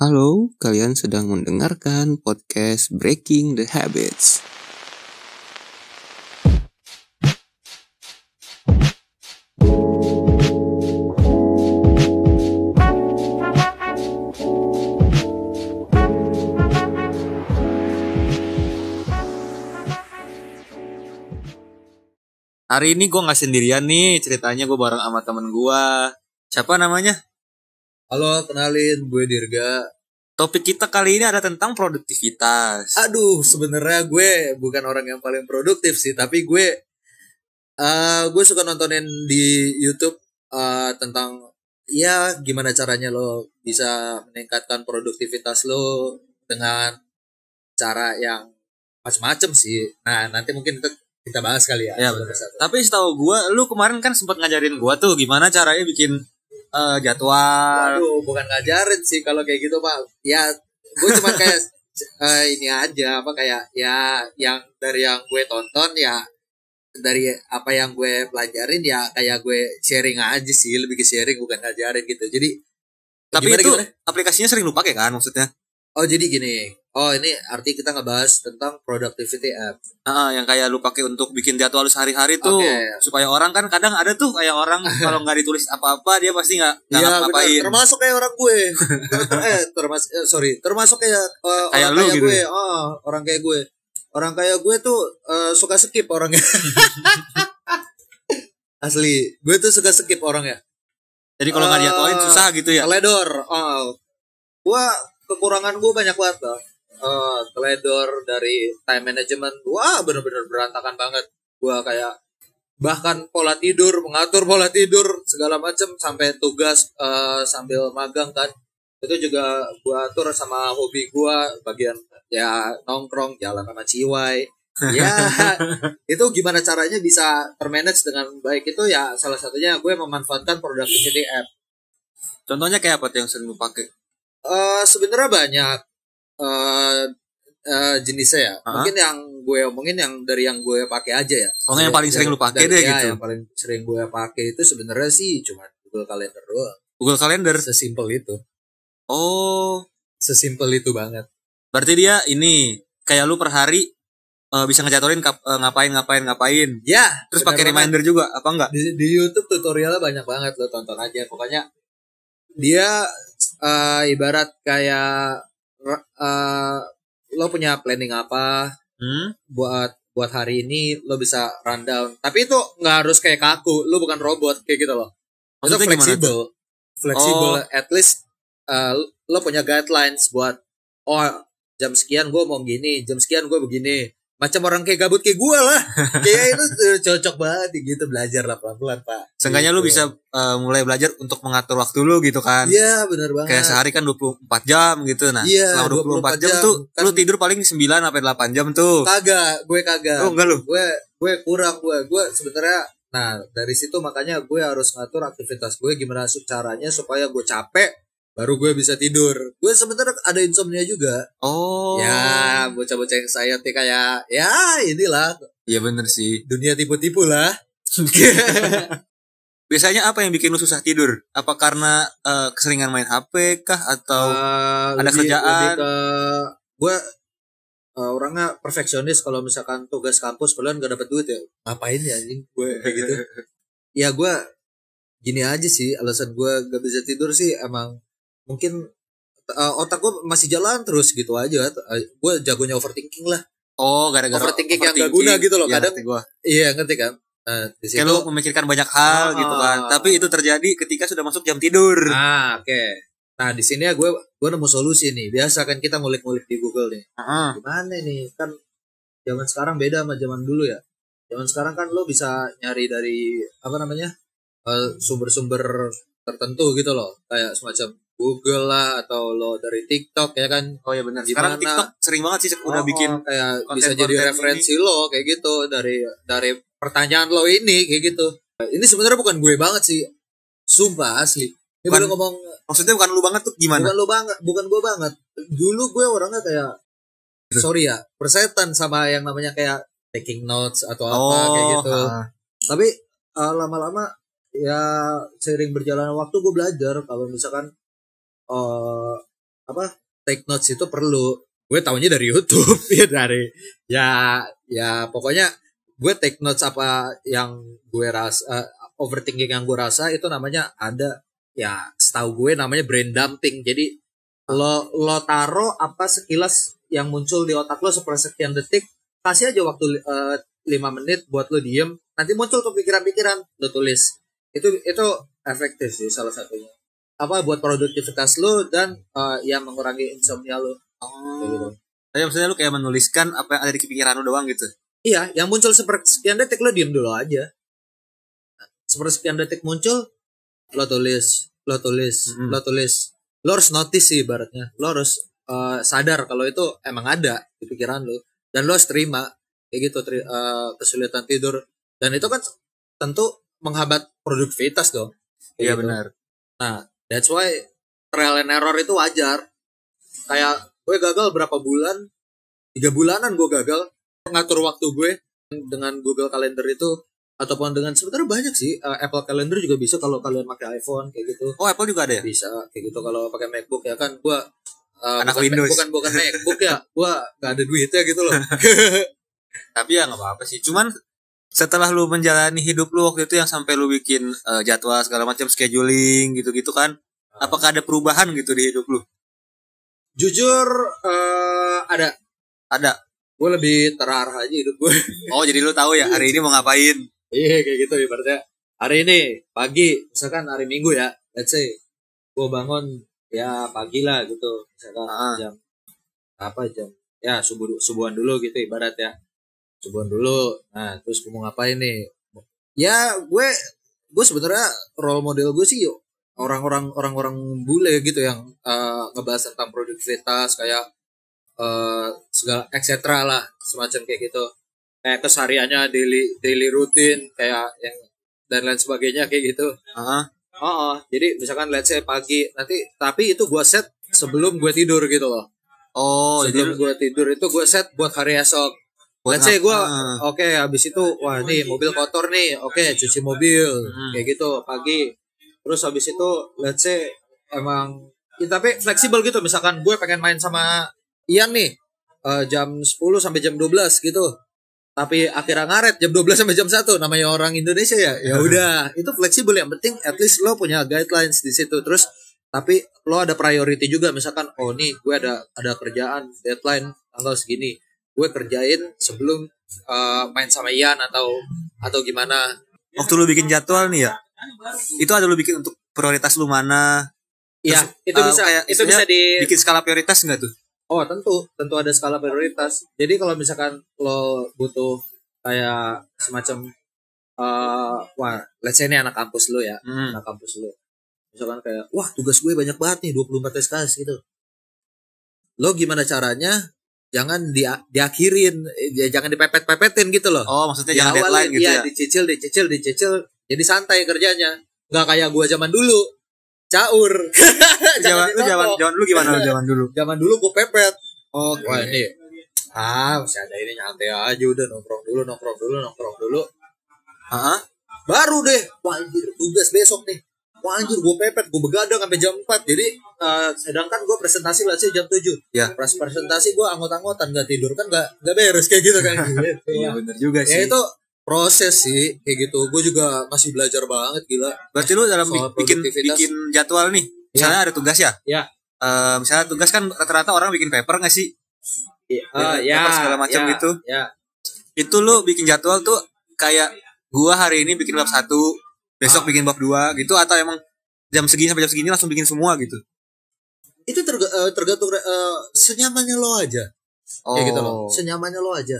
Halo, kalian sedang mendengarkan podcast Breaking the Habits. Hari ini gue nggak sendirian nih, ceritanya gue bareng sama temen gue. Siapa namanya? Halo, kenalin gue Dirga. Topik kita kali ini ada tentang produktivitas. Aduh, sebenarnya gue bukan orang yang paling produktif sih, tapi gue uh, gue suka nontonin di YouTube uh, tentang ya gimana caranya lo bisa meningkatkan produktivitas lo dengan cara yang macam-macam sih. Nah, nanti mungkin itu kita bahas kali ya. Ya benar. Tapi setahu gue, lu kemarin kan sempat ngajarin gue tuh gimana caranya bikin uh, jadwal. Waduh, bukan ngajarin sih kalau kayak gitu pak. Ya, gue cuma kayak uh, ini aja apa kayak ya yang dari yang gue tonton ya dari apa yang gue pelajarin ya kayak gue sharing aja sih lebih ke sharing bukan ngajarin gitu jadi tapi gimana, itu gimana? aplikasinya sering lu pakai kan maksudnya oh jadi gini Oh ini arti kita ngebahas tentang productivity app. Ah, yang kayak lu pakai untuk bikin jadwal sehari-hari tuh okay. supaya orang kan kadang ada tuh kayak orang kalau nggak ditulis apa-apa dia pasti nggak nggak ya, ngapain. Termasuk kayak orang gue. eh termasuk eh, sorry termasuk kayak uh, kayak orang lu kayak gitu. gue. Oh orang kayak gue. Orang kayak gue tuh uh, suka skip orangnya. Asli, gue tuh suka skip orangnya. Jadi kalau nggak uh, diatuin susah gitu ya. Teledor. Oh. Gue kekurangan gue banyak banget loh uh, teledor dari time management wah bener-bener berantakan banget. Gua kayak bahkan pola tidur mengatur pola tidur segala macam sampai tugas uh, sambil magang kan. Itu juga gua atur sama hobi gua bagian ya nongkrong jalan sama ciwai. Ya itu gimana caranya bisa termanage dengan baik itu ya salah satunya gue memanfaatkan productivity app. Contohnya kayak apa tuh yang sering lu pakai uh, sebenarnya banyak uh, uh, jenisnya ya. Uh-huh. Mungkin yang gue omongin yang dari yang gue pakai aja ya. Oh, yang paling sering lu pakai deh ya, gitu. Yang paling sering gue pakai itu sebenarnya sih cuma Google Calendar doang. Google Calendar sesimpel itu. Oh, sesimpel itu banget. Berarti dia ini kayak lu per hari uh, bisa ngejatuhin kap, uh, ngapain ngapain ngapain. Ya. Terus pakai reminder juga apa enggak? Di, di YouTube tutorialnya banyak banget lo tonton aja. Pokoknya dia uh, ibarat kayak uh, lo punya planning apa hmm? buat buat hari ini lo bisa rundown. Tapi itu nggak harus kayak kaku lo bukan robot kayak gitu loh. Itu fleksibel. fleksibel oh. at least uh, lo punya guidelines buat oh jam sekian gue mau gini jam sekian gue begini macam orang kayak gabut kayak gue lah. Kayak itu cocok banget. Gitu belajar lah pelan pelan pak. Seenggaknya gitu. lu bisa uh, mulai belajar untuk mengatur waktu lu gitu kan. Iya benar banget. Kayak sehari kan 24 jam gitu. Nah iya, selama 24, 24 jam, jam. tuh kan, lu tidur paling 9 sampai 8 jam tuh. Kagak gue kagak. Oh enggak lu? Gue gue kurang gue gue sebenarnya nah dari situ makanya gue harus ngatur aktivitas gue gimana caranya supaya gue capek baru gue bisa tidur. Gue sebenarnya ada insomnia juga. Oh. Ya, bocah-bocah yang saya kayak ya inilah. Iya bener sih. Dunia tipu-tipu lah. Biasanya apa yang bikin lu susah tidur? Apa karena uh, keseringan main HP kah atau uh, ada lebih, kerjaan? Lebih ke gue uh, orangnya perfeksionis kalau misalkan tugas kampus kalian gak dapet duit ya ngapain ya ini gue kayak gitu ya gue gini aja sih alasan gue gak bisa tidur sih emang mungkin uh, otak gue masih jalan terus gitu aja uh, gue jagonya overthinking lah oh gara-gara overthinking, overthinking yang gak guna gitu loh ya, kadang gua. iya ngerti kan Nah, Kayak lu memikirkan banyak hal uh, gitu kan. Tapi itu terjadi ketika sudah masuk jam tidur. Ah, oke. Okay. Nah, di sini ya gue gue nemu solusi nih. Biasa kan kita ngulik-ngulik di Google nih. Uh. Gimana nih? Kan zaman sekarang beda sama zaman dulu ya. Zaman sekarang kan lo bisa nyari dari apa namanya? Eh, sumber-sumber uh, tertentu gitu loh. Kayak semacam Google lah atau lo dari TikTok ya kan? Oh ya benar. Sekarang TikTok sering banget sih udah oh, bikin kayak bisa jadi referensi ini. lo kayak gitu dari dari pertanyaan lo ini kayak gitu. Ini sebenarnya bukan gue banget sih. Sumpah asli. Ini bukan, ngomong maksudnya bukan lu banget tuh gimana? Bukan lu banget bukan gue banget. Dulu gue orangnya kayak sorry ya persetan sama yang namanya kayak taking notes atau apa oh, kayak gitu. ha. tapi uh, lama-lama ya sering berjalan waktu gue belajar. Kalau misalkan uh, apa take notes itu perlu. Gue tahunya dari YouTube ya dari ya ya pokoknya gue take notes apa yang gue rasa uh, overthinking yang gue rasa itu namanya ada ya setahu gue namanya brain dumping. Jadi lo lo taro apa sekilas yang muncul di otak lo sepersekian detik kasih aja waktu uh, 5 menit buat lo diem nanti muncul tuh pikiran-pikiran lo tulis. Itu itu efektif sih salah satunya apa buat produktivitas lo dan uh, ya mengurangi insomnia lo oh. gitu. Jadi maksudnya lo kayak menuliskan apa yang ada di pikiran lo doang gitu? Iya yang muncul sepersekian detik lo diem dulu aja. Sepersekian detik muncul lo tulis lo tulis mm -hmm. lo tulis. Lo harus notice sih ibaratnya. Lo harus uh, sadar kalau itu emang ada di pikiran lo dan lo harus terima kayak gitu tri, uh, kesulitan tidur. Dan itu kan tentu menghambat produktivitas dong. Iya gitu. benar. Nah that's why trial and error itu wajar kayak gue gagal berapa bulan tiga bulanan gue gagal ngatur waktu gue dengan Google Calendar itu ataupun dengan sebenarnya banyak sih uh, Apple Calendar juga bisa kalau kalian pakai iPhone kayak gitu. Oh Apple juga ada ya? Bisa kayak gitu kalau pakai MacBook ya kan gua uh, anak bukan, Windows bukan bukan MacBook ya gua gak ada duitnya gitu loh. Tapi ya nggak apa-apa sih. Cuman setelah lu menjalani hidup lu waktu itu yang sampai lu bikin uh, jadwal segala macam scheduling gitu-gitu kan, uh. apakah ada perubahan gitu di hidup lu? Jujur uh, ada. Ada. Gue lebih terarah aja hidup gue. Oh jadi lu tahu ya hari ini mau ngapain? Iya kayak gitu ibaratnya hari ini pagi misalkan hari Minggu ya let's say gue bangun ya pagi lah gitu misalkan ah. jam apa jam ya subuh subuhan dulu gitu ibarat ya subuhan dulu nah terus gue mau ngapain nih ya gue gue sebenarnya role model gue sih orang-orang orang-orang bule gitu yang uh, ngebahas tentang produktivitas kayak uh, segala etc lah semacam kayak gitu kayak kesariannya daily daily rutin kayak yang dan lain sebagainya kayak gitu. Uh -huh. Oh, oh, jadi misalkan let's say pagi nanti tapi itu gue set sebelum gue tidur gitu loh. Oh, sebelum gue tidur itu gue set buat hari esok. Let's say gue uh. oke okay, habis itu wah nih mobil kotor nih, oke okay, cuci mobil hmm. kayak gitu pagi. Terus habis itu let's say emang ya, tapi fleksibel gitu misalkan gue pengen main sama Ian nih uh, jam 10 sampai jam 12 gitu. Tapi akhirnya ngaret jam 12 sampai jam 1 namanya orang Indonesia ya ya udah. Itu fleksibel yang penting at least lo punya guidelines di situ. Terus tapi lo ada priority juga misalkan oh nih gue ada ada kerjaan deadline tanggal segini gue kerjain sebelum uh, main sama Ian atau atau gimana waktu lo bikin jadwal nih ya itu ada lo bikin untuk prioritas lu mana Iya, itu uh, bisa kayak itu bisa di bikin skala prioritas enggak tuh? Oh tentu, tentu ada skala prioritas. Jadi kalau misalkan lo butuh kayak semacam uh, wah, let's say ini anak kampus lo ya, hmm. anak kampus lo. Misalkan kayak, wah tugas gue banyak banget nih, 24 SKS gitu. Lo gimana caranya? Jangan di diakhirin, ya, jangan dipepet-pepetin gitu loh. Oh, maksudnya di jangan awal, deadline gitu ya, ya. dicicil, dicicil, dicicil. Jadi santai kerjanya. Nggak kayak gue zaman dulu caur. zaman lu zaman zaman lu gimana lu zaman dulu? Zaman dulu gue pepet. Oh, wah ini. Ah, masih ada ini nyantai aja udah nongkrong dulu, nongkrong dulu, nongkrong dulu. Hah? Baru deh, wah tugas besok nih. Wah anjir, gue pepet, gue begadang sampai jam 4. Jadi, uh, sedangkan gue presentasi lah sih jam 7. Ya. Pas presentasi gue anggota-anggotan gak tidur kan gak, gak beres kayak gitu kan. Iya bener juga ya sih. Ya itu proses sih kayak gitu gue juga masih belajar banget gila berarti lu dalam bikin bikin jadwal nih misalnya ya. ada tugas ya ya uh, misalnya tugas kan rata-rata orang bikin paper nggak sih uh, ya paper segala macam ya, gitu ya itu lu bikin jadwal tuh kayak gua hari ini bikin bab satu besok ah. bikin bab dua gitu atau emang jam segini sampai jam segini langsung bikin semua gitu itu terg uh, tergantung uh, senyamannya lo aja oh. kayak gitu loh senyamannya lo aja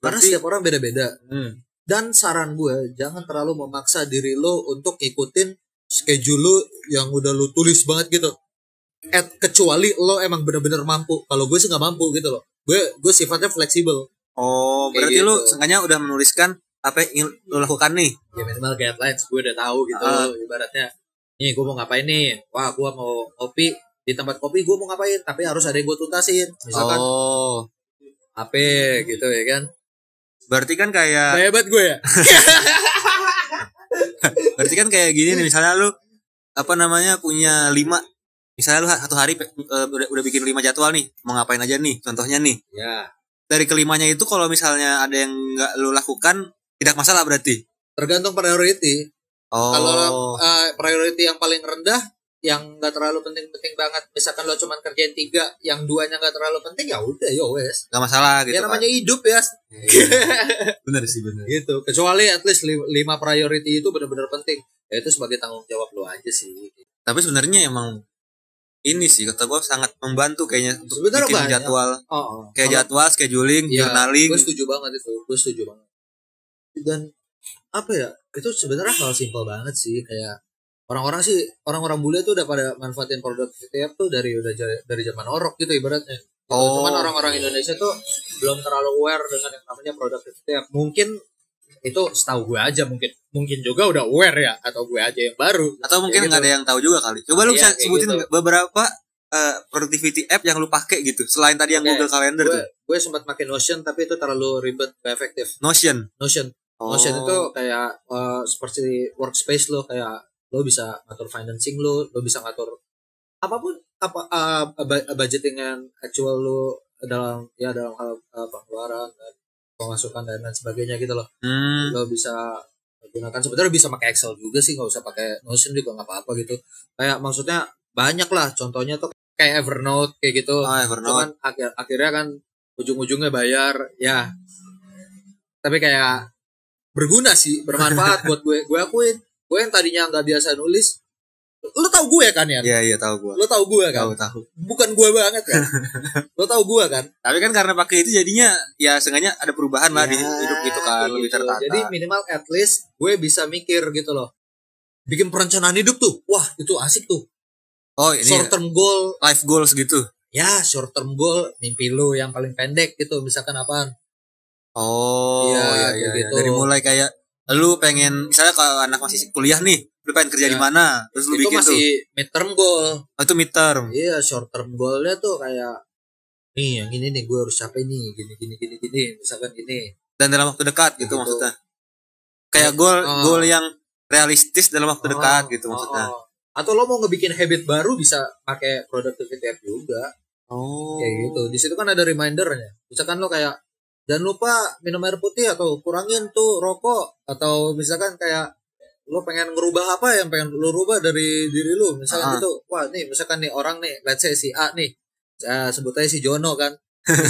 karena Berarti, setiap orang beda-beda. Hmm. Dan saran gue jangan terlalu memaksa diri lo untuk ikutin schedule lo yang udah lo tulis banget gitu. At, kecuali lo emang bener-bener mampu. Kalau gue sih nggak mampu gitu loh. Gue gue sifatnya fleksibel. Oh, berarti gitu. lo sengaja udah menuliskan apa yang lo lakukan nih? Ya minimal guidelines gue udah tahu gitu. Uh. Ibaratnya, nih gue mau ngapain nih? Wah, gue mau kopi di tempat kopi gue mau ngapain? Tapi harus ada yang gue tuntasin. Misalkan, oh. HP gitu ya kan Berarti kan kayak hebat gue ya. Berarti kan kayak gini nih misalnya lu apa namanya punya lima misalnya lu satu hari uh, udah, udah bikin lima jadwal nih mau ngapain aja nih contohnya nih ya dari kelimanya itu kalau misalnya ada yang nggak lu lakukan tidak masalah berarti? Tergantung priority. Oh. Kalau uh, priority yang paling rendah yang nggak terlalu penting-penting banget misalkan lo cuma kerjain tiga yang duanya nggak terlalu penting ya udah yo wes. Nggak masalah gitu ya namanya kan? hidup ya. Iya. bener sih bener. Gitu. Kecuali at least lima priority itu benar-benar penting. Ya itu sebagai tanggung jawab lo aja sih. Tapi sebenarnya emang ini sih kata gue sangat membantu kayaknya untuk Sebenernya bikin banyak. jadwal. Oh, oh. kayak jadwal scheduling ya, journaling. gue setuju banget itu gue setuju banget dan apa ya itu sebenarnya hal simpel banget sih kayak orang-orang sih orang-orang bule tuh udah pada manfaatin produk VTF tuh dari udah dari zaman orok gitu ibaratnya. Oh. Cuman orang-orang Indonesia tuh belum terlalu aware dengan yang namanya produk VTF. Mungkin itu setahu gue aja mungkin mungkin juga udah aware ya atau gue aja yang baru atau mungkin nggak gitu. ada yang tahu juga kali coba lu iya, bisa sebutin gitu. beberapa uh, productivity app yang lu pakai gitu selain tadi yang Google Calendar gue, tuh gue sempat pakai Notion tapi itu terlalu ribet gak efektif Notion Notion oh. Notion itu kayak uh, seperti workspace lo kayak lo bisa ngatur financing lo lo bisa ngatur apa pun apa uh, budgeting yang actual lo dalam ya dalam hal uh, pengeluaran dan pemasukan dan lain sebagainya gitu loh hmm. lo bisa gunakan sebenarnya bisa pakai Excel juga sih nggak usah pakai Notion juga nggak apa-apa gitu kayak maksudnya banyak lah contohnya tuh kayak Evernote kayak gitu oh, Evernote. cuman akhir akhirnya kan ujung-ujungnya bayar ya tapi kayak berguna sih bermanfaat buat gue. Gue akuin gue yang tadinya nggak biasa nulis lo tau gue kan ya iya iya tau gue lo tau gue kan? Tahu tahu. Bukan gue banget kan? Lo tau gue kan? Tapi kan karena pakai itu jadinya ya sengaja ada perubahan lah di ya, hidup gitu kan lebih gitu. tertata. Jadi minimal at least gue bisa mikir gitu loh. Bikin perencanaan hidup tuh. Wah itu asik tuh. Oh ini short term goal. life goals gitu. Ya short term goal mimpi lo yang paling pendek gitu. Misalkan apaan oh ya, ya, ya, gitu. dari mulai kayak lu pengen misalnya kalau anak masih kuliah nih lu pengen kerja ya. di mana? Terus lu itu bikin masih tuh. mid term goal. Oh, itu mid term iya short term goalnya tuh kayak nih yang ini nih gue harus capek nih gini gini gini gini misalkan gini. Dan dalam waktu dekat gitu, gitu. maksudnya? Kayak goal oh. goal yang realistis dalam waktu oh, dekat gitu oh, maksudnya? oh. atau lo mau ngebikin habit baru bisa pakai productivity app juga. Oh. Kayak gitu. Di situ kan ada remindernya. Misalkan lo kayak Jangan lupa minum air putih atau kurangin tuh rokok. Atau misalkan kayak lo pengen ngerubah apa yang pengen lo rubah dari diri lo misalkan uh gitu wah nih misalkan nih orang nih let's say si A nih uh, sebut aja si Jono kan.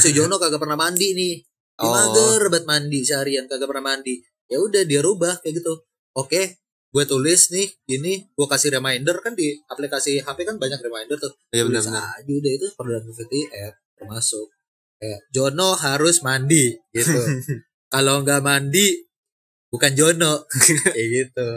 Si Jono kagak pernah mandi nih. Dia oh. mager banget mandi seharian kagak pernah mandi. Ya udah dia rubah kayak gitu. Oke gue tulis nih gini gue kasih reminder. Kan di aplikasi HP kan banyak reminder tuh. Iya benar aja udah itu productivity app termasuk kayak Jono harus mandi gitu. Kalau nggak mandi bukan Jono. Kayak gitu